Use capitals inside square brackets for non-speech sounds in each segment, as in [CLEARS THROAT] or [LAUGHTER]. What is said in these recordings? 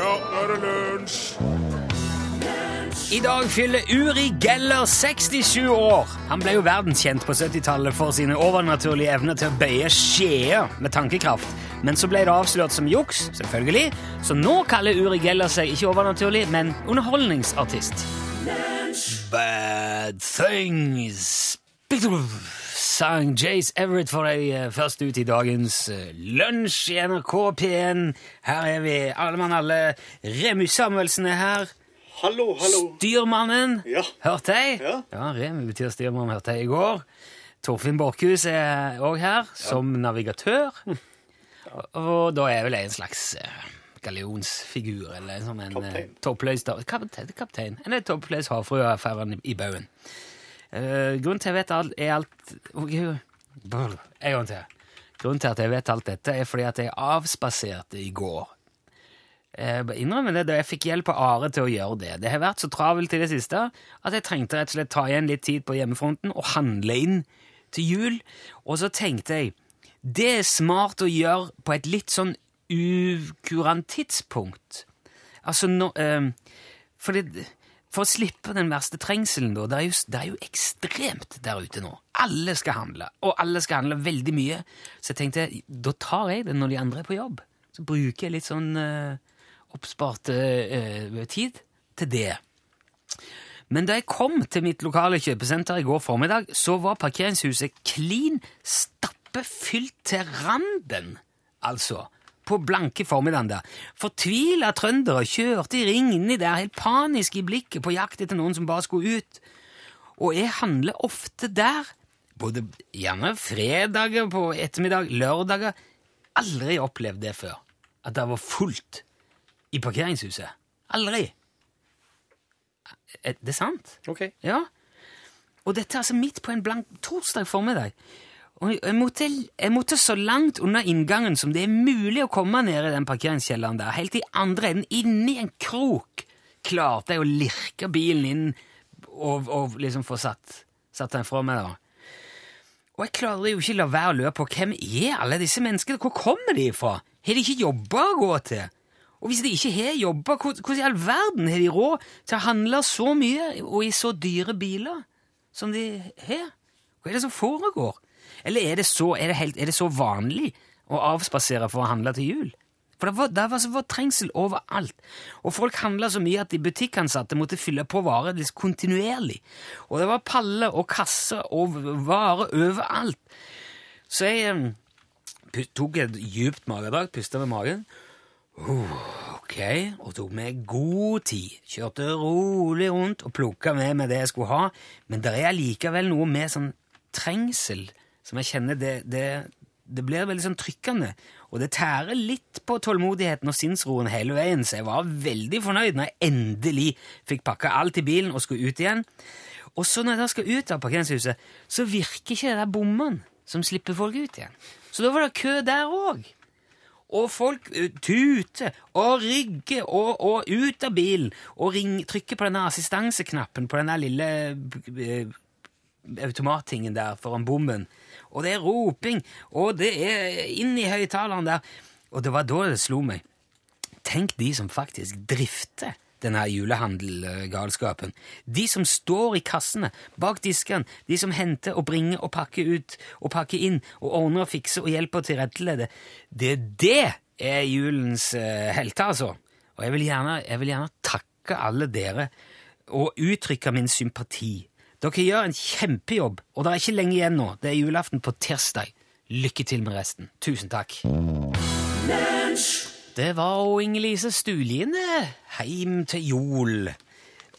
Ja, nå er det lunsj! I dag fyller Uri Geller 67 år. Han ble jo verdenskjent på 70-tallet for sine overnaturlige evner til å bøye skjeer med tankekraft. Men så ble det avslørt som juks, selvfølgelig, så nå kaller Uri Geller seg ikke overnaturlig, men underholdningsartist. Bad Things sang Jace Everett for deg eh, først ut i dagens eh, lunsj i NRK P1. Her er vi, alle mann alle. Remy Samuelsen er her. Hallo, hallo. Styrmannen. Ja. Hørte jeg? Ja. ja Remu betyr styrmann, hørte jeg i går. Torfinn Borchhus er òg her, som navigatør. Og, og da er vel jeg en slags uh, gallionsfigur, eller sånn en uh, toppløs kaptein, kaptein. En toppløs havfrue i baugen. Eh, grunnen til at jeg vet alt, er alt Å, Brr. En gang til. Grunnen til at jeg vet alt dette, er fordi at jeg avspaserte i går. Jeg bare innrømmer det, da jeg fikk hjelp av Are til å gjøre det. Det har vært så travelt i det siste at jeg trengte rett og slett ta igjen litt tid på hjemmefronten og handle inn til jul. Og så tenkte jeg det er smart å gjøre på et litt sånn ukurant tidspunkt. Altså nå eh, fordi, For å slippe den verste trengselen, da. Det er, jo, det er jo ekstremt der ute nå. Alle skal handle, og alle skal handle veldig mye. Så jeg tenkte da tar jeg det når de andre er på jobb. Så bruker jeg litt sånn uh, oppspart uh, tid til det. Men da jeg kom til mitt lokale kjøpesenter i går formiddag, så var parkeringshuset klin stappefylt til randen, altså. På blanke formiddagen der. Fortvila trøndere kjørte i ring inni der, helt panisk i blikket, på jakt etter noen som bare skulle ut. Og jeg handler ofte der, både gjerne fredager på ettermiddag, lørdager. Aldri opplevd det før, at det var fullt i parkeringshuset. Aldri. Er det sant? Ok. Ja. Og dette er altså midt på en blank torsdag formiddag. Og jeg måtte, jeg måtte så langt unna inngangen som det er mulig å komme ned i den parkeringskjelleren der. Helt i andre enden, inni en krok, klarte jeg å lirke bilen inn og, og liksom få satt, satt den fra meg. da. Og jeg klarer jo ikke la være å lure på hvem er alle disse menneskene? Hvor kommer de fra? Har de ikke jobber å gå til? Og hvis de ikke har jobber, hvordan i all verden har de råd til å handle så mye og i så dyre biler som de har? Hva er det som foregår? Eller er det så, er det helt, er det så vanlig å avspasere for å handle til jul? For det var, det var, var trengsel overalt. Og folk handla så mye at de butikkansatte måtte fylle på varer kontinuerlig. Og det var paller og kasser og varer overalt. Så jeg tok et djupt magedrag, pusta med magen. Uh, ok, og tok meg god tid. Kjørte rolig rundt og plukka med meg det jeg skulle ha. Men det er allikevel noe med sånn trengsel som jeg kjenner det, det, det blir veldig sånn trykkende. Og det tærer litt på tålmodigheten og sinnsroen hele veien, så jeg var veldig fornøyd når jeg endelig fikk pakka alt i bilen og skulle ut igjen. Og så når jeg da skal ut av parkeringshuset, så virker ikke det der bommene som slipper folk ut igjen. Så da var det kø der òg. Og folk eh, tuter og rygger og, og ut av bilen og ring, trykker på denne assistanseknappen på den lille eh, automattingen der foran bommen. Og det er roping, og det er inn i høyttaleren der. Og det var da det slo meg. Tenk de som faktisk drifter denne julehandelgalskapen. De som står i kassene, bak disken, de som henter og bringer og pakker ut og pakker inn og ordner og fikser og hjelper til rettelede. Det det er julens uh, helter, altså. Og jeg vil, gjerne, jeg vil gjerne takke alle dere og uttrykke min sympati. Dere gjør en kjempejobb, og det er ikke lenge igjen nå. Det er julaften på tirsdag. Lykke til med resten. Tusen takk. Det var jo Inger-Lise Stulien, det. Heim til jul.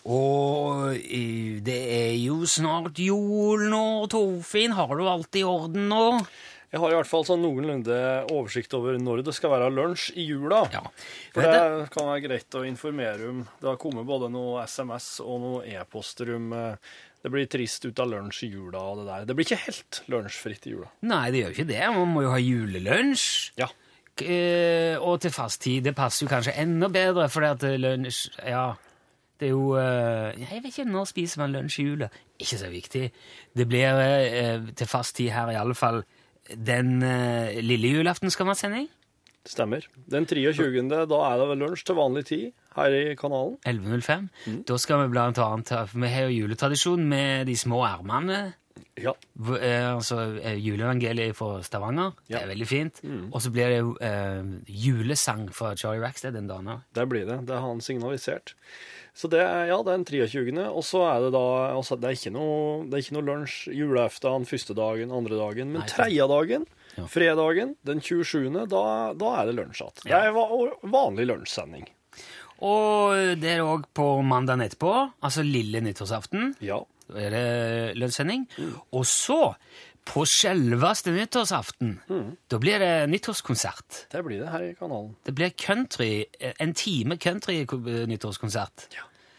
Og eh, det er jo snart jul nå, Torfinn. Har du alt i orden nå? Jeg har i hvert fall sånn noenlunde oversikt over når det skal være lunsj i jula. Ja. For det kan være greit å informere om. Det har kommet både noe SMS og noe e-poster om eh, det blir trist ut av lunsj i jula og det der. Det blir ikke helt lunsjfritt i jula. Nei, det gjør ikke det. Man må jo ha julelunsj. Ja. Eh, og til fast tid. Det passer jo kanskje enda bedre, fordi at lunsj Ja, det er jo eh, Jeg vet ikke når spiser man lunsj i jula. Ikke så viktig. Det blir eh, til fast tid her i alle fall den uh, lille julaften skal man ha sending. Stemmer. Den 23. da er det vel lunsj til vanlig tid her i kanalen. 11.05. Mm. Da skal vi blant annet for Vi har jo juletradisjon med de små ermene. Ja. v- Eh, altså eh, juleevangeliet fra Stavanger. Det er veldig fint. Og så blir det eh, julesang fra Charlie Rackstead den dagen òg. Det blir det. Det har han signalisert. Så det er, ja, det er den 23. Og så er det da altså, Det er ikke noe, det er ikke noe lunsj julaften første dagen, andre dagen, men tredje dagen, Ja. fredagen, den 27., da, da er det lunsj igjen. Det er va- vanlig lunsjsending. Og det er òg på mandagen etterpå, altså lille nyttårsaften. Ja. Er det lønnssending. Og så, på selveste nyttårsaften, da blir det nyttårskonsert. Det blir det her i kanalen. Det blir country, en time country-nyttårskonsert.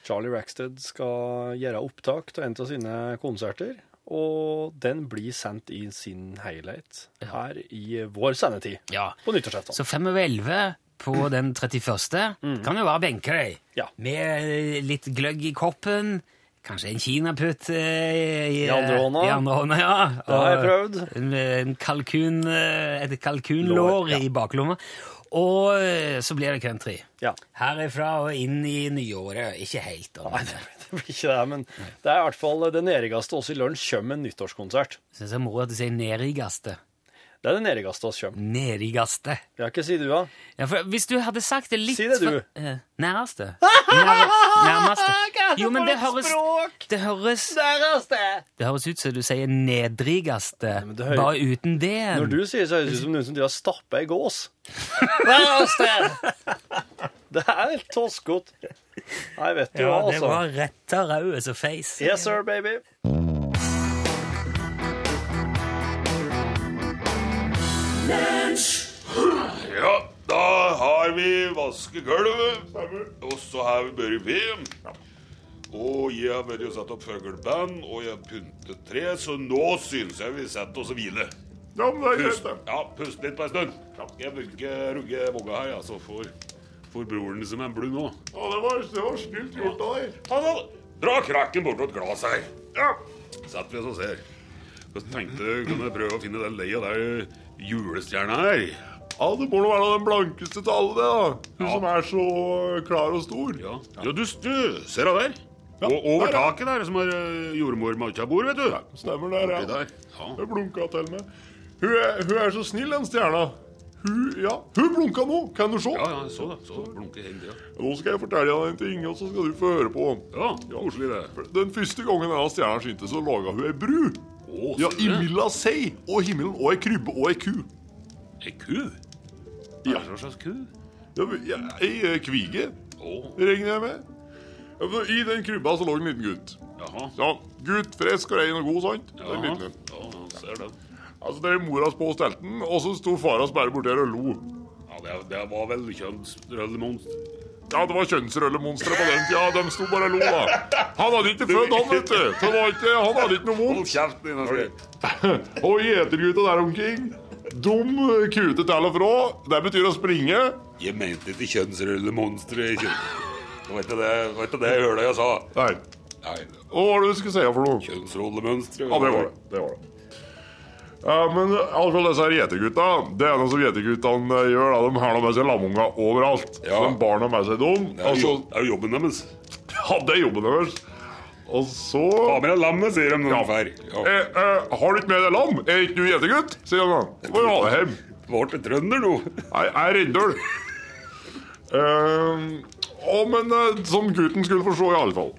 Charlie Rackstead skal gjøre opptak til en av sine konserter, og den blir sendt i sin helhet her i vår sendetid Ja. på nyttårsaften. Så fem over elleve på den 31. kan jo bare benke deg Ja. med litt gløgg i koppen. Kanskje en kinaputt eh, i, I andre hånda. I andre hånda, ja. Det har jeg prøvd. En, en kalkun, eh, et kalkunlår Lår, ja. i baklomma. Og eh, så blir det country. Ja. Herifra og inn i nyåret. Ikke helt, da. Nei, det blir ikke det, men det er i hvert fall det nærmeste også i lunsj kommer en nyttårskonsert. Syns det er moro at du sier nerigaste. Det er det nærmeste oss kommer. Nerigaste. Ja, hva sier du, da? Ja, for hvis du hadde sagt det litt Si det, du. for- eh, Nærmeste. Nær, nærmeste. [LAUGHS] Jo, men det høres Det høres Næreste. Det høres ut som du sier det hører- bare uten det. Når du sier så høres det ut som noen som driver og stapper ei gås. [LAUGHS] næreste! Det er helt toskete. Nei, vet du ja, hva, det altså. var retta rød som face. Yes, sir, baby. Ja, da har vi vaskegulvet, og så har vi børi ved. Og jeg har vært og satt opp fugleband, og jeg har pyntet tre, så nå synes jeg vi setter oss og hviler. Ja, men det er greit, det. ja, pust litt på en stund. Jeg rugge, rugge vogga her, så får, får broren som er blund nå. Ja, det var, det var snilt gjort av deg. Ta da, dra krakken bortåt glas her. Ja. Setter vi oss og ser. Jeg tenkte du kunne prøve å finne den leia der julestjerna her. ja, det må være den blankeste til alle, det, da. Hun Ja. som er så klar og stor. Ja, ja du, du ser hun der? Og over der, taket der, som har uh, jordmor-matcha-bord, vet du. Stemmer der, ja. der. Ja. Hun blunka til meg. Hun er, hun er så snill, den stjerna. Hun, ja, hun blunka nå, kan du se. Ja, ja, så det. Så blunker hele tida. Nå skal jeg fortelle deg en ting, og så skal du få høre på. Ja, koselig det. Den første gangen denne stjerna skinte, så laga hun ei bru. Å, Ja, i du det? seg og himmelen og ei krybbe og ei ku. Ei ku? Ja. Hva slags ku? Ja, men, ja, Ei eh, kvige, Å, regner jeg med. Ja, for I den krybba så lå en liten gutt. jaha. Ja, Gutt, frisk og rein og god, sant? Ja, liten en. ja, ser det. Altså, det er mora på og stelte den, og så sto fara bare borti her og lo. Ja, det, det var vel kjønnsrøllemonster. Ja, det var kjønnsrøllemonstre på den tida. De sto bare og lo, da. Han hadde ikke født, han, vet du. Så det var ikke, han hadde ikke noe Hold vondt. kjeften din, altså. [LAUGHS] Og gjetergutta der omkring, Dum kute til og fra. Det betyr å springe. Jeg mente ikke kjønnsrøllemonstre. Kjønn... Var ikke det, var ikke det jeg hørte jeg sa? Nei. Nei, hva var det du skulle si for noe? kjønnsrollemønstre. Ja, det var det. det, var det. Ja, men altså, disse gjetergutta, det er noe som gjeterguttene eh, gjør. da, De har med seg lamunga overalt. Ja. De barna med seg dem. Det er jo altså, jo jobben deres. Ja, det er jobben deres. Og så Ta med deg lammet, sier de når de. Ja. eh, eh, Har du ikke med deg lam? Er ikke du gjetergutt? sier de da. Må du ha det hjem. Ble trønder nå? Nei, jeg er rendøl. Uh, å, men eh, som gutten skulle forstå, i alle fall.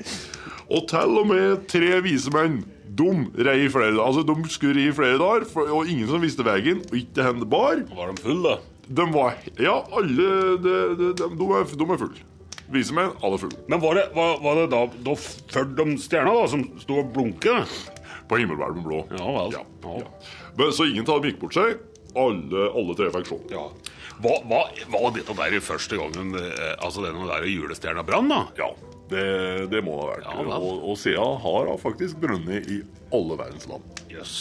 Og til og med tre vise menn. De rei flere Altså, de skulle ri flere dager, og ingen som visste veien, og ikke hvor det bar. Var de fulle, da? De var Ja, alle de, de, de, de, er, de er fulle. Vise menn, alle fulle. Men var det, var, var det da, da ført de stjerna da, som sto og blunket? På himmelhvelven blå. Ja vel. Ja. Ja. Men, så ingen av dem gikk bort seg. Alle, alle tre fikk se. Ja. Hva, var dette der første gangen eh, altså denne der julestjerna brann, da? Ja, det, det må det ha vært. Ja, og, og Sea har faktisk brunnet i alle verdens land. Jøss.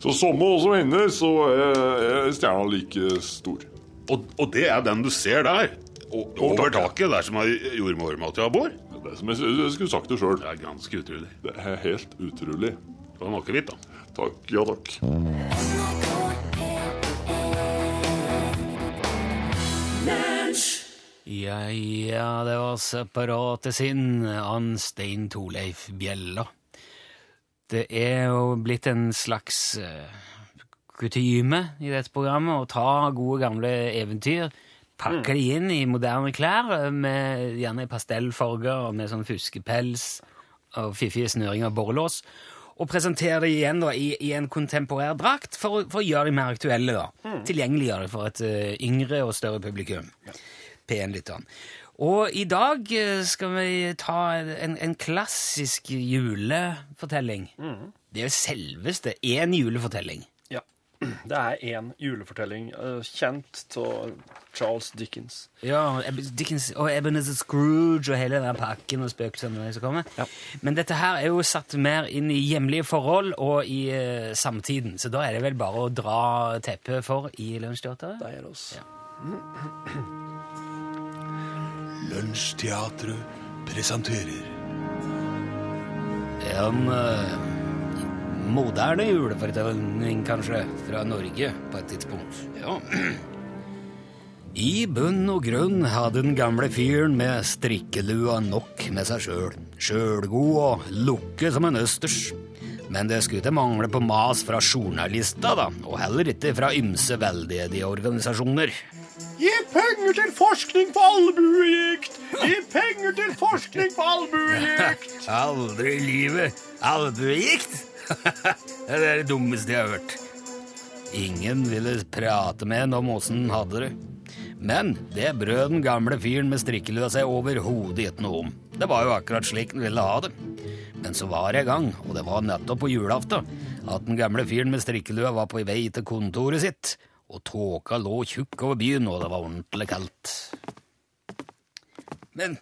Så samme hva som hender, så er, er stjerna like stor. Og, og det er den du ser der? Over taket, der som er jordmormatjabor? Det som jeg, jeg skulle sagt det sjøl. Det er ganske utrolig. Det er helt utrolig. Det var akevitt, da. Takk, ja takk. Ja, ja, det var separate sinn an Stein Torleif Bjella. Det er jo blitt en slags uh, kutyme i dette programmet å ta gode, gamle eventyr, pakke de inn i moderne klær, eh, med gjerne i pastellfarger og med sånn fuskepels og fiffige snøringer og borrelås, og presentere det igjen da, i, i en kontemporær drakt for, for å gjøre de mer aktuelle. da. Tilgjengeliggjøre det for et uh, yngre og større publikum. P1-lytteren. Og i dag eh, skal vi ta en, en klassisk julefortelling. Det er jo selveste én julefortelling. Ja. [CLEARS THROAT] Det er én julefortelling, eh, kjent av Charles Dickens. Ja, Dickens og Ebenezer Scrooge og hele den pakken og spøkelsene som kommer. Ja. Men dette her er jo satt mer inn i hjemlige forhold og i uh, samtiden, så da er det vel bare å dra teppet for i Lunsjteatret? Det er oss. Ja. [CLEARS THROAT] Lunsjteatret presenterer En eh, moderne julefortelling, kanskje, fra Norge på et tidspunkt. Ja. I bunn og grunn hadde den gamle fyren med strikkelua nok med seg sjøl. Sjølgod og lukke som en østers. Men det skulle ikke mangle på mas fra journalister, da, og heller ikke fra ymse veldedige organisasjoner. Gi penger til forskning på albuegikt! Gi penger til forskning på albuegikt! [LAUGHS] Aldri i livet. Albuegikt? [LAUGHS] det er det dummeste jeg har hørt. Ingen ville prate med en om åssen han hadde det. Men det brød den gamle fyren med strikkelua seg overhodet ikke noe om. Det var jo akkurat slik den ville ha det. Men så var det i gang, og det var nettopp på julaften, at den gamle fyren med strikkelua var på vei til kontoret sitt, og tåka lå tjukk over byen, og det var ordentlig kaldt. Men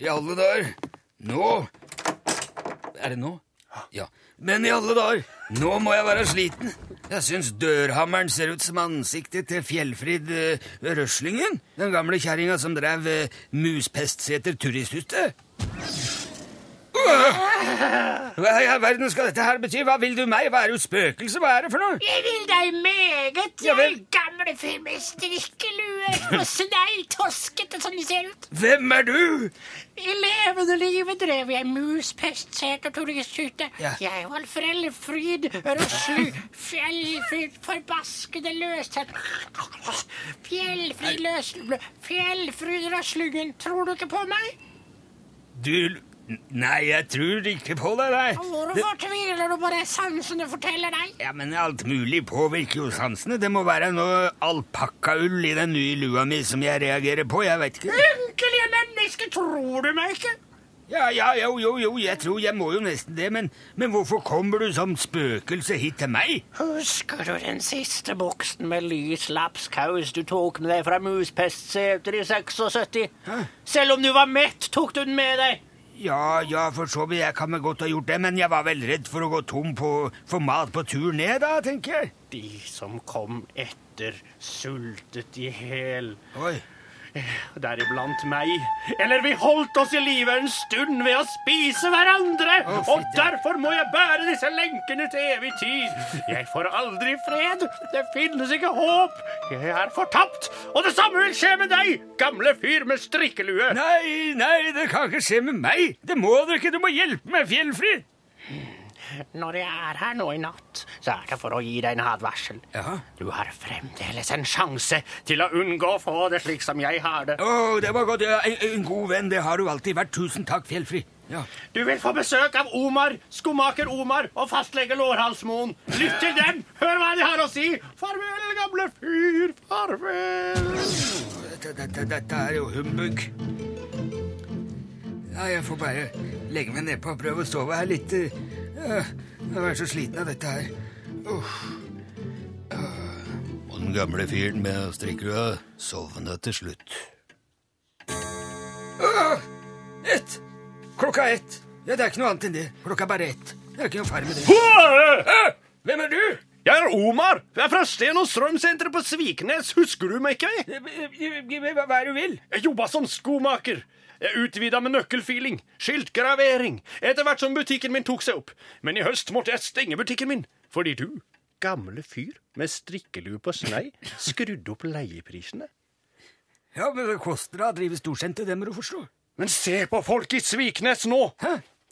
i alle dager, nå Er det nå? Ja. Men i alle dager, nå må jeg være sliten. Jeg syns dørhammeren ser ut som ansiktet til Fjellfrid uh, Røslingen. Den gamle kjerringa som drev uh, Muspestseter turisthytte. Hva i all verden skal dette her bety? Hva vil du meg? Hva er du spøkelse? Hva er det for noe? Jeg vil deg meget, Ja vel. gamle fyr med strikkelue [LAUGHS] og snei toskete som de ser ut. Hvem er du? I levende livet drev jeg muspestsete og turisthytte. Ja. Jeg var frellefryd, Røslu, fjellfryd, forbaskede løshet. Fjellfryd, Løslu, fjellfryd, Røslungen, tror du ikke på meg? Du Nei, jeg tror ikke på det, nei. Hvorfor tviler du på det sansene forteller deg? Ja, men alt mulig påvirker jo sansene. Det må være noe alpakkaull i den nye lua mi som jeg reagerer på. Jeg vet ikke. Ynkelige menneske, tror du meg ikke? Ja, ja, jo, jo, jo, jeg tror jeg må jo nesten det, men, men hvorfor kommer du som spøkelse hit til meg? Husker du den siste buksen med lys lapskaus du tok med deg fra Muspestseter i 76? Selv om du var mett, tok du den med deg. Ja, ja, for så vidt, jeg kan vel godt ha gjort det, men jeg var vel redd for å gå tom på, for mat på tur ned, da, tenker jeg. De som kom etter, sultet i. Oi. Deriblant meg. Eller vi holdt oss i live en stund ved å spise hverandre. Oh, og derfor må jeg bære disse lenkene til evig tid. Jeg får aldri fred. Det finnes ikke håp. Jeg er fortapt. Og det samme vil skje med deg, gamle fyr med strikkelue. Nei, nei, det kan ikke skje med meg. Det må dere ikke, du må hjelpe meg, Fjellfri. Når jeg er her nå i natt, så er det for å gi deg en advarsel. Ja. Du har fremdeles en sjanse til å unngå å få det slik som jeg har det. Å, det var godt. En, en god venn, det har du alltid vært. Tusen takk, Fjellfrid. Ja. Du vil få besøk av Omar, skomaker Omar og fastlege Lårhalsmoen. Lytt til dem, hør hva de har å si. Farvel, gamle fyr, farvel. Dette, dette, er jo humbug. Ja, jeg får bare legge meg nedpå og prøve å sove her litt. Ja, jeg er så sliten av dette her. Uff. Ja. Og den gamle fyren med strikkelua sovna til slutt. Uh. Ett! Klokka ett. Ja, det er ikke noe annet enn det. Klokka er bare ett. Det er ikke noe feil med det. Hæ? Hvem er du? Jeg er Omar. Jeg er fra Sten og Strømsenteret på Sviknes. Husker du meg ikke? Hva hva er det du vil? Jeg jobba som skomaker. Jeg utvida med nøkkelfiling, skiltgravering, etter hvert som butikken min tok seg opp. Men i høst måtte jeg stenge butikken min, fordi du, gamle fyr med strikkelue på snei, skrudde opp leieprisene. Ja, men det koster da å drive storsenter, det må du forstå. Men se på folk i Sviknes nå!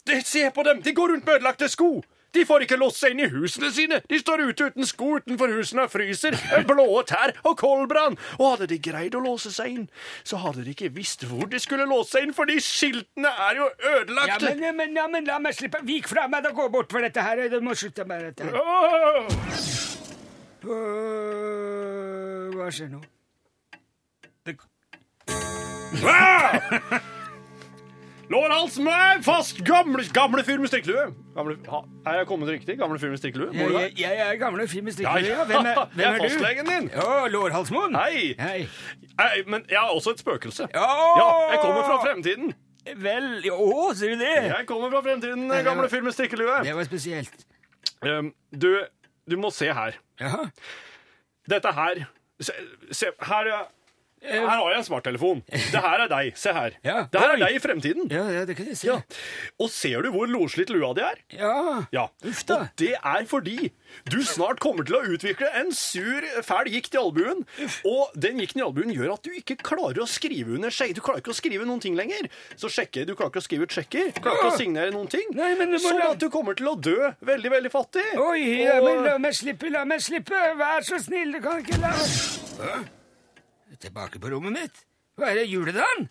De, se på dem! De går rundt med ødelagte sko! De får ikke låst seg inn i husene sine! De står ute uten sko utenfor husene og fryser. Blå tær og koldbrann! Og hadde de greid å låse seg inn, så hadde de ikke visst hvor de skulle låse seg inn, fordi skiltene er jo Ja, ødelagte! men, men, ja, men la meg slippe. Vik fra meg, da gå bort for dette her. Du må slutte med dette. her. Åh! Øh, hva skjer nå? Lårhals med fast! Gamle, gamle fyr med strikkelue. Er jeg kommet riktig? Gamle fyr med strikkelue? Jeg, jeg, jeg er gamle fyr med strikkelue, ja. Ja, hvem er, [LAUGHS] hvem er er du? fastlegen din. Ja, Lårhalsmoen. Hei. Hei. Nei, men jeg er også et spøkelse. Ja, Ja, jeg kommer fra fremtiden. Vel, å, sier du det? Jeg kommer fra fremtiden, gamle fyr med strikkelue. Det var spesielt. Um, du, du må se her. Ja. Dette her Se, se her, er- her har jeg en smarttelefon. Det her er deg. Se her. Ja. Det her er deg i fremtiden. Ja, ja, det kan jeg se. Ja. Og ser du hvor loslitt lua di er? Ja. Ja. Uff da. Og det er fordi du snart kommer til å utvikle en sur, fæl gikt i albuen. Og den gikten i albuen gjør at du ikke klarer å skrive under sjekk. Du klarer ikke å skrive noen ting lenger. Så sjekke, du klarer ikke å skrive ut sjekker. Du klarer ikke å signere noen ting. Nei, men det må sånn at du kommer til å dø veldig, veldig fattig. Oi, Og- men la meg slippe, la meg slippe. Vær så snill, du kan ikke la Hå? Tilbake på rommet mitt? Hva er det, juledagen?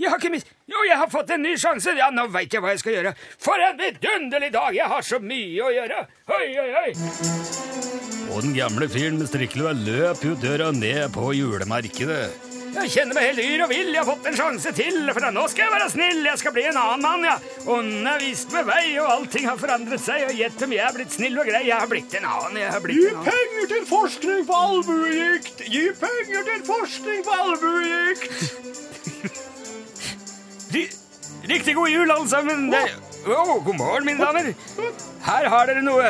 Jeg har ikke mist... Jo, jeg har fått en ny sjanse! Ja, nå veit jeg hva jeg skal gjøre. For en vidunderlig dag! Jeg har så mye å gjøre. Oi, oi, oi. Og den gamle fyren med strikkelua løp ut døra ned på julemarkedet. Jeg kjenner meg helt yr og vill. Jeg har fått en sjanse til. For nå skal jeg være snill. Jeg skal bli en annen mann, ja. Ånden har vist meg vei, og allting har forandret seg. Og gjett om jeg er blitt snill og grei. Jeg har blitt en annen. Jeg har blitt Gi en annen. penger til forskning på albuegikt! Gi penger til forskning på albuegikt! Riktig god jul, alle sammen. Det... Å, god morgen, mine damer. Her har dere noe.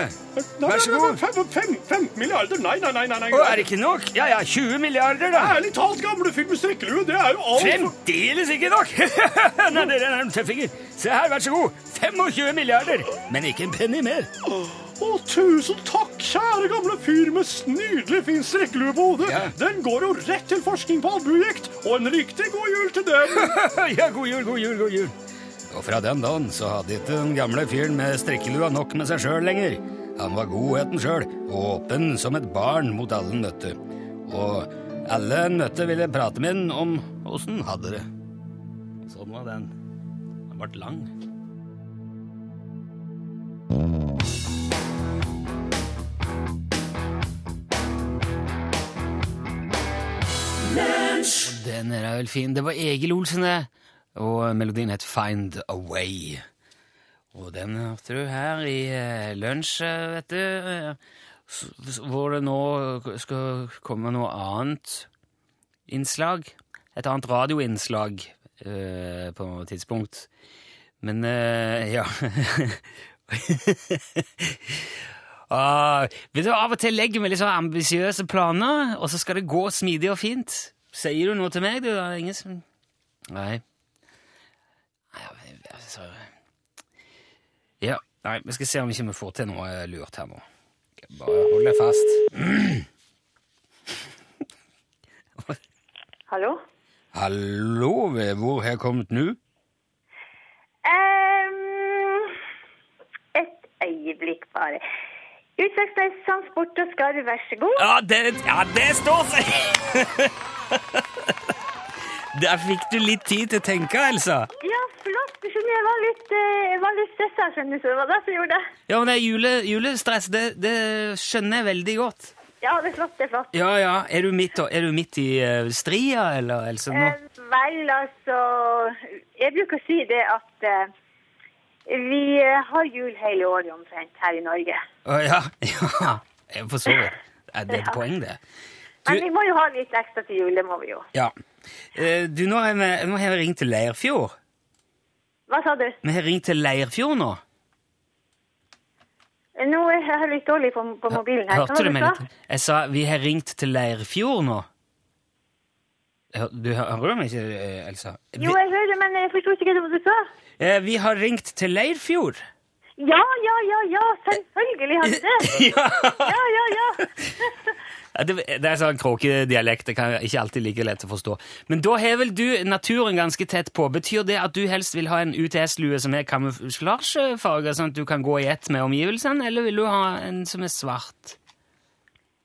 Vær så god. Fem, fem, 15 milliarder? Nei, nei, nei. nei, nei. Å, er det ikke nok? Ja, ja, 20 milliarder, da. Ærlig talt, gamle fyr med strikkelue, det er jo alt Fremdeles ikke nok! [LAUGHS] Nei, dere er en tøffinger. Se her, vær så god. 25 milliarder. Men ikke en penny mer. Å, tusen takk, kjære gamle fyr med nydelig fin strikkelue på hodet. Ja. Den går jo rett til forskning på albuegikt, og en riktig god jul til dem. [LAUGHS] Ja, god jul, god jul, god jul. Og fra den dagen så hadde ikke den gamle fyren med strikkelua nok med seg sjøl lenger. Han var godheten sjøl, åpen som et barn mot alle nøtter. Og alle nøtter ville prate med han om åssen han hadde det. Sånn var den. Den ble lang. Og den er vel fin. Det var Egil Olsen, det. Og melodien het Find a Way. Og den hørte du her i eh, lunsj, eh, vet du. eh, Hvor det nå skal komme noe annet innslag. Et annet radioinnslag eh, på noe tidspunkt. Men eh, ja [LAUGHS] ah, vet du, Av og til legger vi litt sånn ambisiøse planer, og så skal det gå smidig og fint. Sier du noe til meg, du? Det er ingen som. Nei, altså Ja, nei, vi skal se om ikke vi får til noe lurt her nå. Bare hold deg fast. [CLEARS THROAT] Hallo? Hallo, hvor har jeg kommet nå? Um, et øyeblikk bare. Utslagsnes Transport og Skarv, vær så god. Ja, det, ja, det står seg! [LAUGHS] Der fikk du litt tid til å tenke, Elsa. Ja, flott. Jeg var litt, eh, jeg var litt stressa, skjønner du, så det var derfor jeg gjorde det. Ja, men det er jule, julestress, det, det skjønner jeg veldig godt. Ja, det er flott, det er flott. Ja, ja. Er du midt, er du midt i uh, stria, eller, Elsa? Nå? Eh, vel, altså, jeg bruker å si det at uh, vi har jul hele året omtrent her i Norge. Å, ja, [LAUGHS] ja. For så vidt. Er det et Ja. poeng, det? Men vi må jo ha litt ekstra til jul, det må vi jo. ja. Eh, du, nå har vi, nå har vi ringt til Leirfjord. Hva sa du? Vi har ringt til Leirfjord nå. Nå er jeg litt dårlig på, på mobilen her. Hørte du meg litt? Jeg sa vi har ringt til Leirfjord nå. Hør- Du hører du meg ikke, eh, Elsa? Vi, Jo, jeg hører, men jeg forsto ikke hva du sa. eh, vi har ringt til Leirfjord. Ja, ja, ja, ja, selvfølgelig har vi det. [LAUGHS] ja. Ja, ja, Det, det er sånn kråkedialekt. Det kan ikke alltid like lett å forstå. Men da har vel du naturen ganske tett på. Betyr det at du helst vil ha en UTS-lue som er kamuflasjefarga, sånn at du kan gå i ett med omgivelsene, eller vil du ha en som er svart?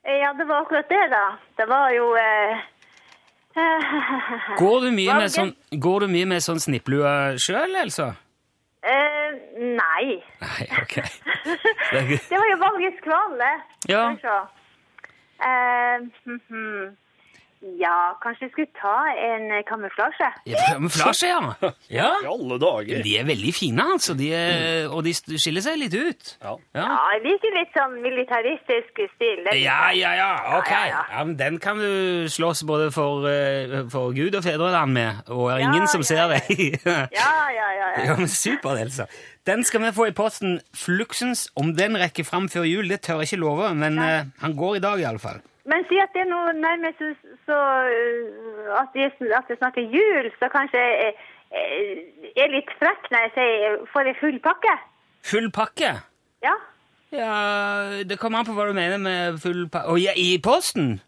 Ja, det var akkurat det, da. Det var jo eh, [LAUGHS] Går du mye med sånn, går du mye med sånn snipplue sjøl, altså? Eh, Nei. Nei, ok. [LAUGHS] Det var jo valgets kval, det. Ja. Skal vi se. Eh, mhm. Ja, kanskje jeg skulle ta en eh, kamuflasje? Ja, Kamuflasje, [LAUGHS] ja. ja. I alle dager. De er veldig fine, altså. De er, og de skiller seg litt ut. Ja. Ja, Ja, jeg liker litt sånn militaristisk stil. ja, ja. ja, Ok. Ja, ja, ja. Ja, men den kan du slåss både for, eh, for Gud og fedreland med, og er ingen Ja, som ja, ser deg. [LAUGHS] Ja, ja, ja. ja. Ja, men Supert, Elsa. Den skal vi få i posten. Fluxens. Om den rekker fram før jul, det tør jeg ikke love, men uh, han går i dag iallfall. Men si at det er noe nærmest så, så uh, at, det, at jeg snart er jul, så kanskje jeg jeg er litt frekk når jeg sier får jeg full pakke? Full pakke? Ja. Ja, det kommer an på hva du mener med full pakke. Å, ja, i posten?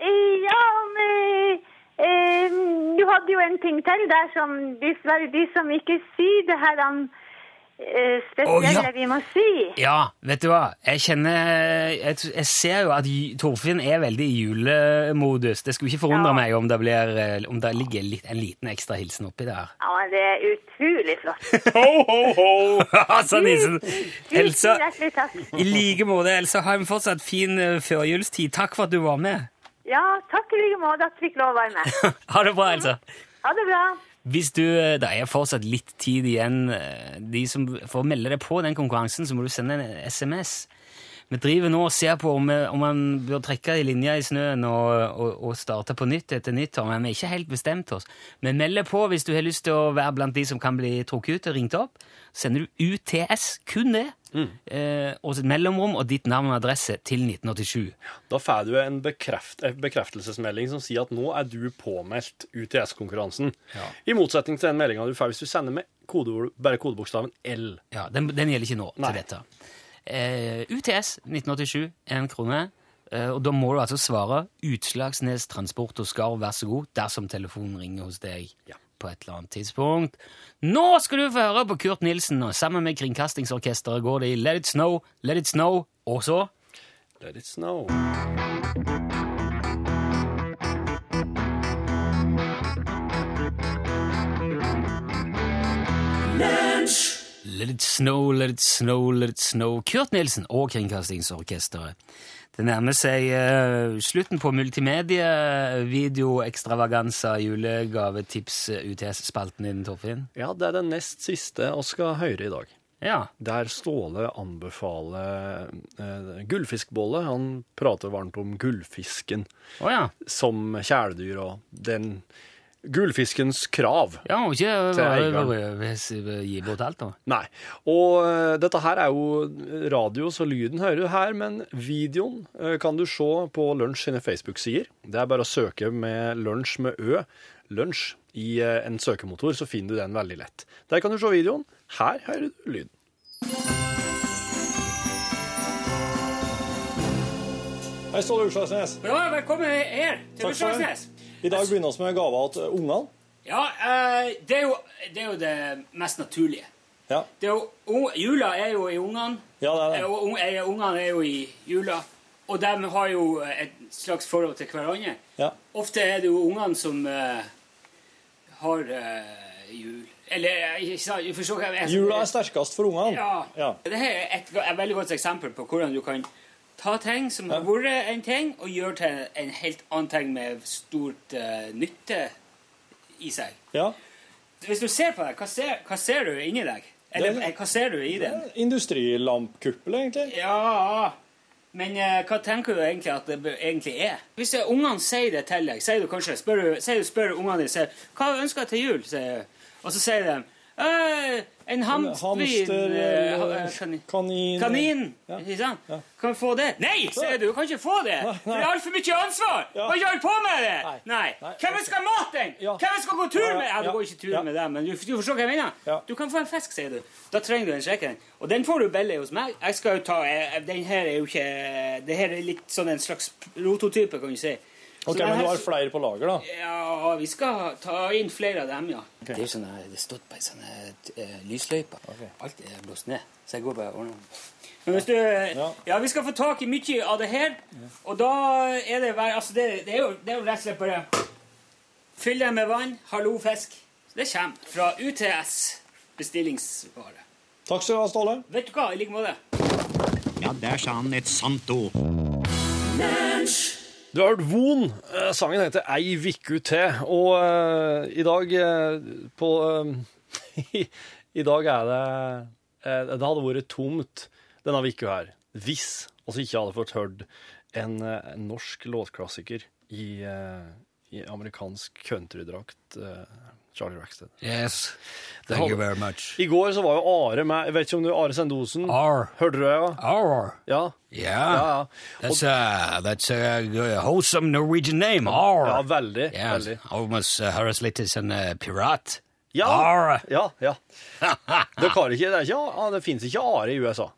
Ja, men eh, du hadde jo en ting til der som dessverre de som ikke sier det her om eh, spesielle oh, ja. vi må si. Ja, vet du hva? Jeg kjenner Jeg, jeg ser jo at Torfinn er veldig i julemodus. Det skulle ikke forundre Ja. meg om det, blir, eh, om det ligger litt, en liten ekstra hilsen oppi der. Ja, men det er utrolig flott. [LAUGHS] Ho, ho, ho! altså, Nissen. Elsa, Tusen hjertelig takk. i like måte. Elsa, ha en fortsatt fin eh, førjulstid. Takk for at du var med. Ja, takk i like måte at vi fikk lov å være med. [LAUGHS] Ha det bra, Elsa. Ha det bra. Hvis du, eh, Det er fortsatt litt tid igjen. eh, De som får melde deg på den konkurransen, så må du sende en SMS. Vi driver nå og ser på om, eh, om man bør trekke i linja i snøen og, og, og starte på nytt etter nyttår, men vi er ikke helt bestemt oss. Men meld deg på hvis du har lyst til å være blant de som kan bli trukket ut og ringt opp. Sender du UTS, kun det, eh, og sitt mellomrom og ditt navn og adresse til 1987. Da får du en, bekreft, en bekreftelsesmelding som sier at nå er du påmeldt UTS-konkurransen. I motsetning til den meldinga du får hvis du sender med kodeord, bare kodebokstaven L. Ja, den, den gjelder ikke nå Nei. til dette. Eh, UTS 1987, én krone. Eh, og da må du altså svare Utslagsnes Transport og Skarv, vær så god, dersom telefonen ringer hos deg Ja. På et eller annet tidspunkt. Nå skal du få høre på Kurt Nilsen, og sammen med Kringkastingsorkesteret går det i Let It Snow, Let It Snow, og så Let it snow. Let it snow, let it snow, let it snow. Kurt Nilsen og Kringkastingsorkesteret. Det nærmer seg uh, slutten på multimedia, videoekstravaganza, julegavetips, eh, UTS-spalten din, Torfinn. Ja, det er den nest siste vi skal høre i dag. Ja. Der Ståle anbefaler uh, gullfiskbolle. Han prater varmt om gullfisken oh, ja. som kjæledyr og den gullfiskens krav. Ja, må ikke gi bort alt, da. Nei. Og eh, dette her er jo radio, så lyden hører du her, men videoen eh, kan du se på Lunsj sine Facebook-sider. Det er bare å søke med lunsj med ø, lunsj, i eh, en søkemotor, så finner du den veldig lett. Der kan du se videoen. Her hører du lyden. Hei, Ståle Utslagsnes. Ja, velkommen her til. Utslagsnes. I dag begynner vi med gaver til ungene. Ja, eh, det, er jo, det er jo det mest naturlige. Ja. Det er jo, jula er jo i ungene. Ja, det er det. Eh, Og eh, ungene er jo i jula. Og de har jo et slags forhold til hverandre. Ja. Ofte er det jo ungene som eh, har eh, jul. Eller ikke sant? Jeg forstår hva jeg Jula er sterkest for ungene. Ja. Ja. Dette er et, et veldig godt eksempel på hvordan du kan ta ting som har vært en ting, og gjør til en helt annen ting med stort uh, nytte i seg. ja. Hvis du ser på det, hva ser, hva ser du inni deg? Eller Det- hva ser du i den? Industrilampkuppel, egentlig. Ja, men uh, hva tenker du egentlig at det egentlig er? Hvis det- ungene sier det til deg, sier du kanskje, spør du, sier spør ungene dine sier, hva ønsker jeg til jul? Sier, og så sier de en hamstvin hamster eh, ha- kanin. kanin. Ikke sant? Kan vi få det? Nei, sier du! Du kan ikke få det! For det er altfor mye ansvar! Ja. Ikke holde på med det! Nei. Hvem skal ha mat den? Hvem skal gå tur med? Ja, du går ikke tur med dem, men du, forstår hva jeg mener? Du kan få en fisk, sier du. Da trenger du en skikken. Og den får du billig hos meg. Jeg skal jo ta eh, Den her er jo ikke Det her er litt sånn en slags prototype, kan du si. Ok, Men du har flere på lager, da? Ja, vi skal ta inn flere av dem, ja. Det er sånne, det står på ei sånn uh, Okay. Alt er blåst ned. Så jeg går bare og ordner Men hvis du ja. vi skal få tak i mye av det her, og da er det bare Altså, det, det, er, jo, det er jo rett og slett bare Fyll dem med vann. Hallo, fisk. Det kommer fra UTS bestillingsvare. Takk skal du ha, Ståle. Vet du hva? I like måte. Ja, der sa han et sant ord. Du har hørt Von. Eh, Sangen heter Ei vikku til. Og uh, i dag uh, på uh, [LAUGHS] I dag er det Det hadde vært tomt denne uka her hvis vi ikke hadde fått hørt en, en norsk låtklassiker i, i amerikansk countrydrakt. eh, Charlie Rackstead. Yes. Thank you very much. I går så var jo Are med Jeg vet ikke om du Are Sendosen? Are. Hørte du det? Ja. Are. Ja. Yeah. Ja, ja. That's a that's a wholesome Norwegian name. Are. Ja, veldig. Yeah, veldig. almost uh, høres litt som en pirat. Ja, Are. ja, ja. [LAUGHS] Det, kan ikke, det, er ikke, det finnes ikke are i USA.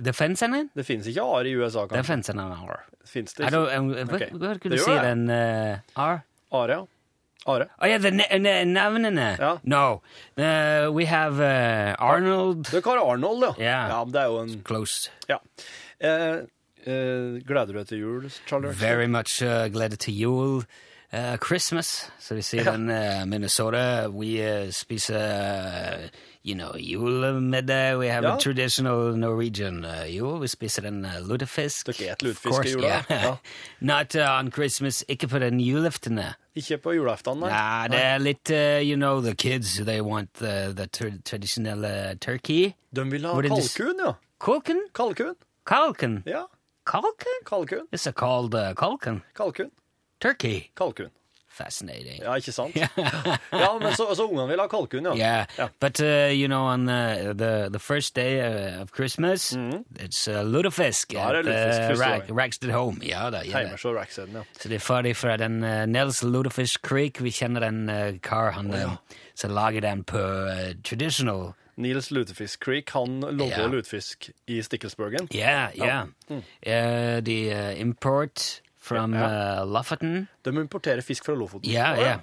Det finnes en? Det fins ikke are i USA, Det fins en Are. Fins det ikke? hva, kunne skulle du si den uh, Are? Are, ja. Are. Oh yeah, the ne- ne- navnene. Ja. No, uh, we have uh, Arnold. kan ha Arnold, ja. Ja. ja men det er jo en Close. Ja. Uh, gleder du deg til jul, Charlie? Very much uh, glad til jul. Uh, Christmas, så vi sier den uh, Minnesota. We uh, spiser you know, julemiddag. We have Ja. a traditional Norwegian jul. Vi spiser en lutefisk. Dere spiser lutefisk i jula? yeah. Ja. [LAUGHS] Not on Christmas. Ikke på den juleftene. Ikke på julaften, nei? Nah, det er litt, uh, you know, the kids, they want the, the tra traditional uh, turkey. De vil ha kalkun, ja. Kalkun? Kalkun. Kalkun? Ja, Kalkun? kalkun. It's called uh, kalkun. Kalkun. Turkey. Kalkun. Fascinating. Ja, ikke sant? [LAUGHS] ja, men så, så ungene vil ha kalkun, ja. Yeah, Ja. but uh, you know, on uh, the the first day uh, of Christmas, it's uh, lutefisk ja, at lutefisk uh, første Rag, dagen. Home. Ja da, ja, da. Heimers og ja. Så det er ferdig fra den uh, Nels Lutefisk Creek. Vi kjenner den uh, kar han uh, som lager den på uh, traditional. Nils Lutefisk Creek, han logger Ja. lutefisk i Stikkelsbergen. Yeah, yeah. Uh, de uh, import from Ja. uh, Lofoten. De importerer fisk fra Lofoten. Yeah, ja yeah.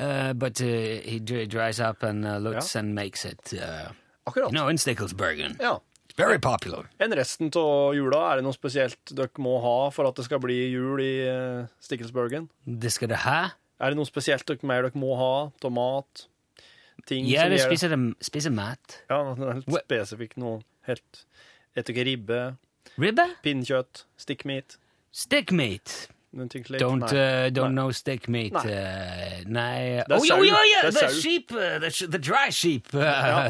Uh, but uh, he dry- dries up and uh, looks and makes it, uh, Akkurat. you know, in Sticklesbergen. Ja. Very popular. Enn resten av jula, er det noe spesielt dere må ha for at det skal bli jul i uh, Stikkelsbergen? Det skal det ha. Er det noe spesielt dere, mer dere må ha? Tomat? Ting Ja, som spiser, dem- spiser mat. Ja, noe helt spesifikt noe helt Etter ikke ribbe, Ribbe? pinnekjøtt, stikkmeat Stick meat. noen ting slik? Don't Nei. uh, don't Nei. know stick meat. Nei. Uh, nei. Det er Oh, yeah, sau. yeah, yeah. Det er The sau. sheep, uh, the, sh- the dry sheep uh,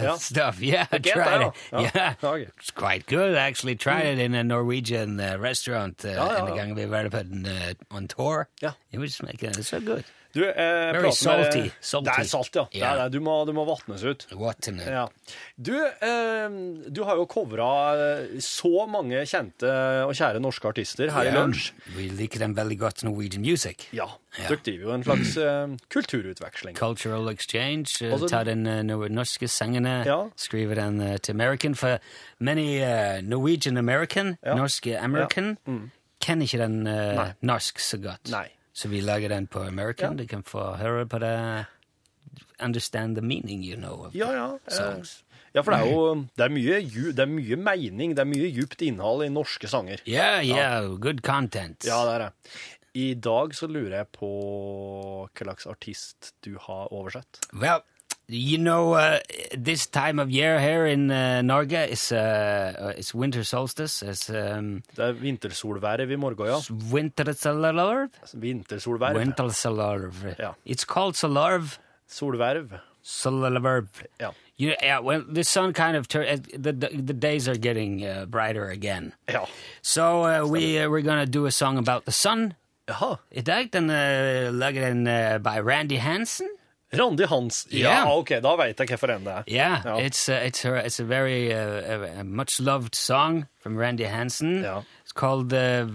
ja. [LAUGHS] stuff. Yeah, I get tried that, it. ja. Ja. Yeah, Ja, ok. it's quite good. I actually tried it in a Norwegian uh, restaurant uh, Ja, ja, en ja. gang vi var på en, uh, on tour. Ja. It was making it so good. Du, eh, Very salty, salty. Det er salt, ja. Det er det. Du må, du må vatnes ut. Ja. Du, eh, du har jo covra eh, så mange kjente og kjære norske artister her i Yeah, lunsj. Vi liker dem veldig godt, Norwegian music. Ja. Ja. Dere driver jo en slags eh, kulturutveksling. Cultural exchange. Uh, Altså- ta den uh, norske sangene, Ja. skrive den uh, til American. For many uh, Norwegian American, norske American, kjenner ikke den norsk så godt. Nei. Så vi lager den på American. Ja. De kan få høre på det. Understand the meaning, you know, of Ja, ja. eh, songs. Ja, for det er jo det er mye, det er mye mening, det er mye djupt innhold i norske sanger. Yeah, yeah, good content. Ja, det er det. I dag så lurer jeg på hva slags artist du har oversett. Well, you know, uh, this time of year here in uh, Norge is uh, it's winter solstice. It's um, Det er vintersolverv i morgen, ja. wintersolverv. Vintersolverv. Wintersolverv. Ja. It's called solarv. Solverv. Solarverv. Ja. You, yeah, well, the sun kind of tur- uh, the, the the days are getting uh, brighter again. Ja. So uh, we uh, we're gonna do a song about the sun. Jaha. I dag den uh, lager den uh, by Randy Hansen. Randi Hans. Ja, Yeah. ok, da veit jeg hvorfor enn det er. Yeah, Ja. it's uh, it's her it's a very uh, a much loved song from Randy Hansen. Ja. It's called uh,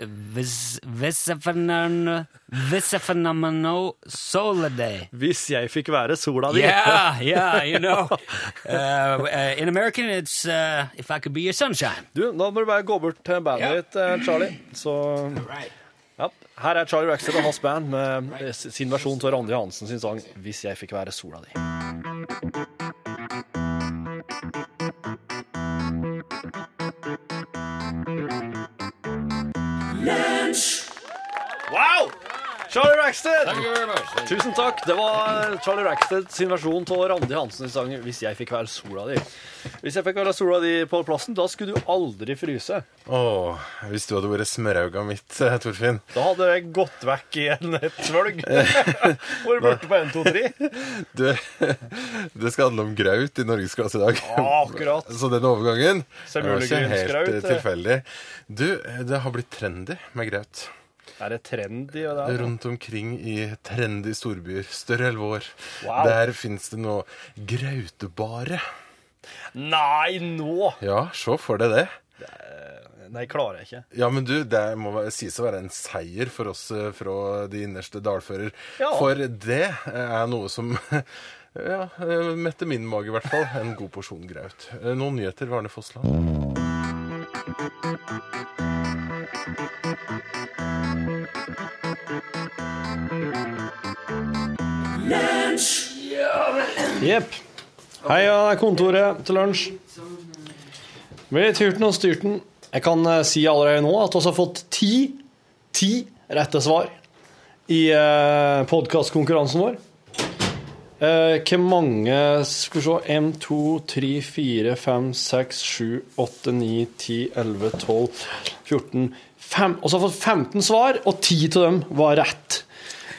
Vis Visaphenon Soliday. Hvis jeg fikk være sola di. Yeah, [LAUGHS] yeah, you know. Uh, uh, in American, it's uh, If I Could Be Your Sunshine. Du, da må du bare gå bort til bandet ditt, eh, Charlie. Så ja. Her er Charlie Rackstead og hans band med sin versjon av Randi Hansen sin sang 'Hvis jeg fikk være sola di'. Charlie Rackstead! Tusen takk. Det var Charlie Rackstead sin versjon av Randi Hansens sang 'Hvis jeg fikk være sola di'. Hvis jeg fikk være sola di på plassen, da skulle du aldri fryse. Åh, hvis du hadde vært smørauga mitt, eh, Torfinn. Da hadde jeg gått vekk i en svølg. [LAUGHS] Vært borte på 1, 2, 3? Du, det skal handle om graut i norgesklasse i dag. Akkurat. Så den overgangen var ikke helt eh, tilfeldig. Du, det har blitt trendy med graut. Er det trendy? det er- Rundt omkring i trendy storbyer, større alvor. Wow. Der fins det nå grautebare. Nei, nå! Ja, se for deg det. Nei, klarer jeg ikke. Ja, men du, det må sies å være en seier for oss eh, fra de innerste dalfører. Ja. For det er noe som [LAUGHS] ja, mette metter min mage i hvert fall. En god porsjon graut. Eh, Noen nyheter, Varne Fossland? Jepp. Er kontoret til lunsj. Med turten og styrten. Jeg kan eh, si allerede nå at vi har fått ti, ti rette svar i uh, podkastkonkurransen vår. Eh, hvor mange Skal vi se 1, 2, 3, 4, 5, 6, 7, 8, 9, 10, 11, 12, 14 5, Og så har vi fått 15 svar, og 10 av dem var rett.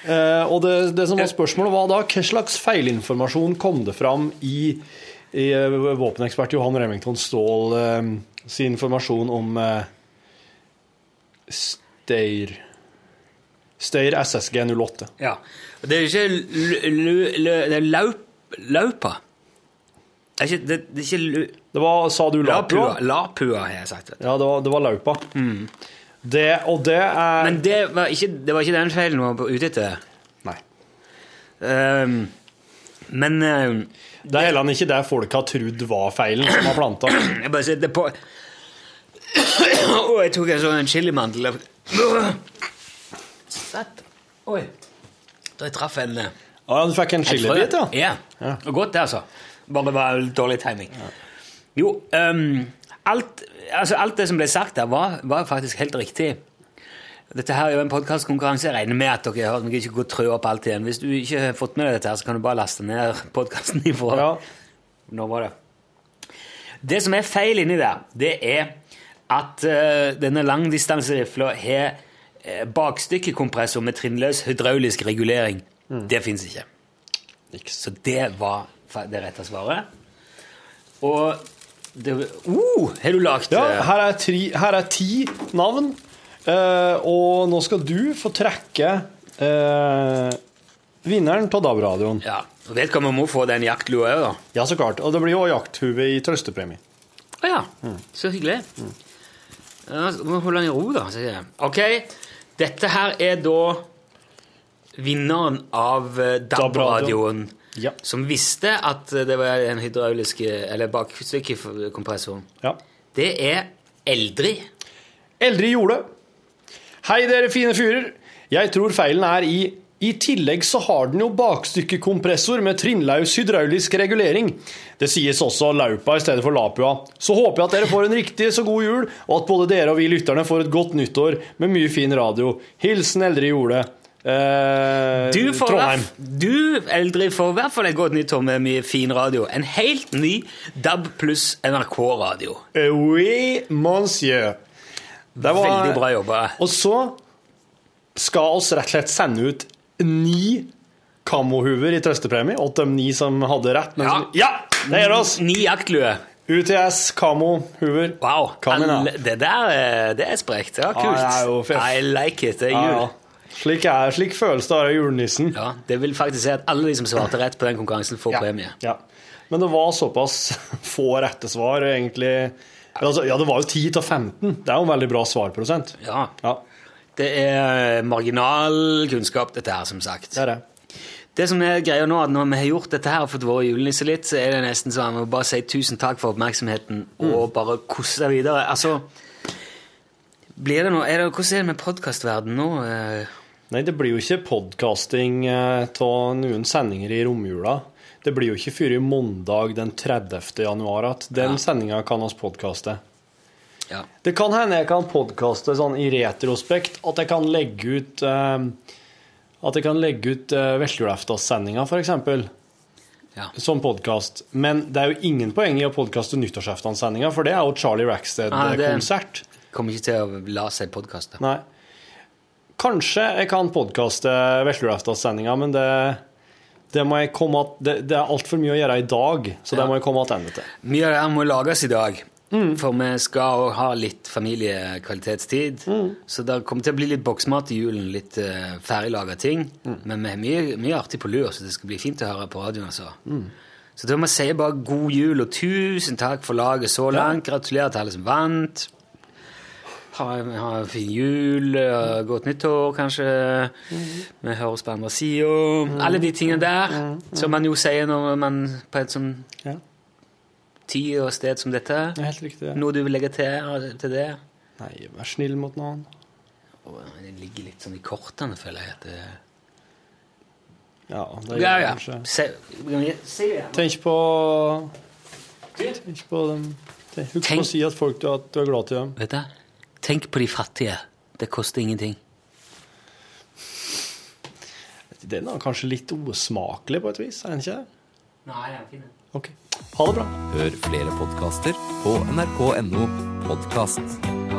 Eh, og det, det som var spørsmålet, var da hva slags feilinformasjon kom det fram i, i eh, våpenekspert Johan Remington Ståhl eh, sin informasjon om Steyr Steyr SSG 08. Ja. Det er ikke Det laupa. Det er ikke, det, det er ikke Det sa du lapua. Lapua? Har jeg sagt. Ja, det var, det var laupa. Det, og det er Men det var ikke, det var ikke den feilen vi var ute etter. Nei. Um, men ehm, Det er heller ikke det folk har trodd var feilen som har planta. Jeg bare setter på Og jeg tok en sånn chilimandel Sett. Oi. Da jeg traff en eh, Ja, du fikk en chilibit, ja? Ja. Var Godt, det, altså. Bare det var dårlig timing. Jo, ehm, alt, altså, alt det som ble sagt der, var, var faktisk helt riktig. Dette her er jo en podkastkonkurranse. Jeg regner med at dere har hørt meg ikke gå trø opp alt igjen. Hvis du ikke har fått med deg dette, her, så kan du bare laste ned podkasten ifra Ja. Nå var det. Det som er feil inni der, det er at uh, denne langdistanserifla har uh, bakstykkekompressor med trinnløs hydraulisk regulering. Det fins ikke. Så det var det rette svaret. Og det uh, Har du lagd Ja, eh, her er, tri, her er ti navn, Uh, og nå skal du få trekke uh, vinneren av DAB-radioen. Ja. og Vedkommende må få den jaktlua òg, da. Ja, så klart. Og det blir jo jakthue i trøstepremie. Å ja. Så hyggelig. Ja, så må holde den i ro, da. Ok, dette her er da vinneren av DAB-radioen. Ja. Som visste at det var en hydraulisk Eller bakstykkekompressor. Ja. Det er Eldri. Eldri gjorde. Hei, dere fine fyrer. Jeg tror feilen er i i tillegg så har den jo bakstykkekompressor med trinnlaus hydraulisk regulering. Det sies også laupa i stedet for lapua. Så håper jeg at dere får en riktig så god jul, og at både dere og vi lytterne får et godt nyttår med mye fin radio. Hilsen Eldre Jole. Eh, Du, får Trondheim. du Eldrid, får i hvert fall et godt nyttår med mye fin radio. En helt ny DAB pluss NRK-radio. Eh, Oui, monsieur. Det var- Veldig bra jobba. Og så skal oss rett og slett sende ut ni kamohuver i trøstepremie. til de ni som hadde rett. Men Ja. som, ja det gjør oss! Ni jaktlue. UTS. Wow. Vi da? Alle- det der eh, det er sprekt. Ja, kult. fett. I like it. Det er Ja, Ah, ja. Slik, er, slik føles det å være julenissen. Ja, Det vil faktisk si at alle de som svarte rett på den konkurransen, får premie. Ja. Men det var såpass [LAUGHS] få rette svar, egentlig. Altså, ja, det var jo 10 av 15. Det er jo en veldig bra svarprosent. Ja. Ja, Det er marginal kunnskap, dette her, som sagt. det er det. Det som er greia nå, at når vi har gjort dette her og fått vært julenisse litt, så er det nesten sånn at vi bare si tusen takk for oppmerksomheten og bare kose deg videre. Altså, blir det noe, er det, Hvordan er det med podkastverdenen nå? Eh, Nei, det blir jo ikke podkasting av noen sendinger i romjula. Det blir jo ikke før i mandag den 30. januar at den sendinga kan oss podkaste. Ja. Det kan hende jeg kan podkaste sånn i retrospekt, at jeg kan legge ut eh, At jeg kan legge ut eh, Veslejulaftas-sendinga, f.eks. Ja. Som podkast. Men det er jo ingen poeng i å podkaste nyttårsaftenssendinga, for det er jo Charlie Ah, Rackstead-konsert. Kommer ikke til å la seg podkaste. Nei. Kanskje jeg kan podkaste Veslejulaftenssendinga, men det, det må jeg komme at, det, det er altfor mye å gjøre i dag, så det må jeg komme tilbake til. Mye av det her må lages i dag. For vi skal òg ha litt familiekvalitetstid. Så det kommer til å bli litt boksmat i julen, litt uh, ferdiglaga ting. Men vi har mye, mye artig på lur, så det skal bli fint å høre på radioen. Altså. Så da må jeg si bare god jul og tusen takk for laget så langt. Gratulerer til alle som vant. Ha, ha en fin jul, godt nyttår, kanskje. Vi høres på andre sida. Alle de tingene der som man jo sier når man på et sånn Ja. tid og sted som dette. Det er helt riktig. ja. Noe du vil legge til, til det? Nei, vær snill mot noen. Det ligger litt sånn i kortene, føler jeg. at det... Ja, det Ja, gjør ja. kanskje. Se. Tenk på Tenk på dem. Husk å si at folk du, at du er glad til dem. Vet du? Tenk på de fattige. Det koster ingenting. Den er kanskje litt osmakelig på et vis, er den ikke? det? Nei, jeg er fin. Ok. Ha det bra. Hør flere podkaster på nrk.no podkast.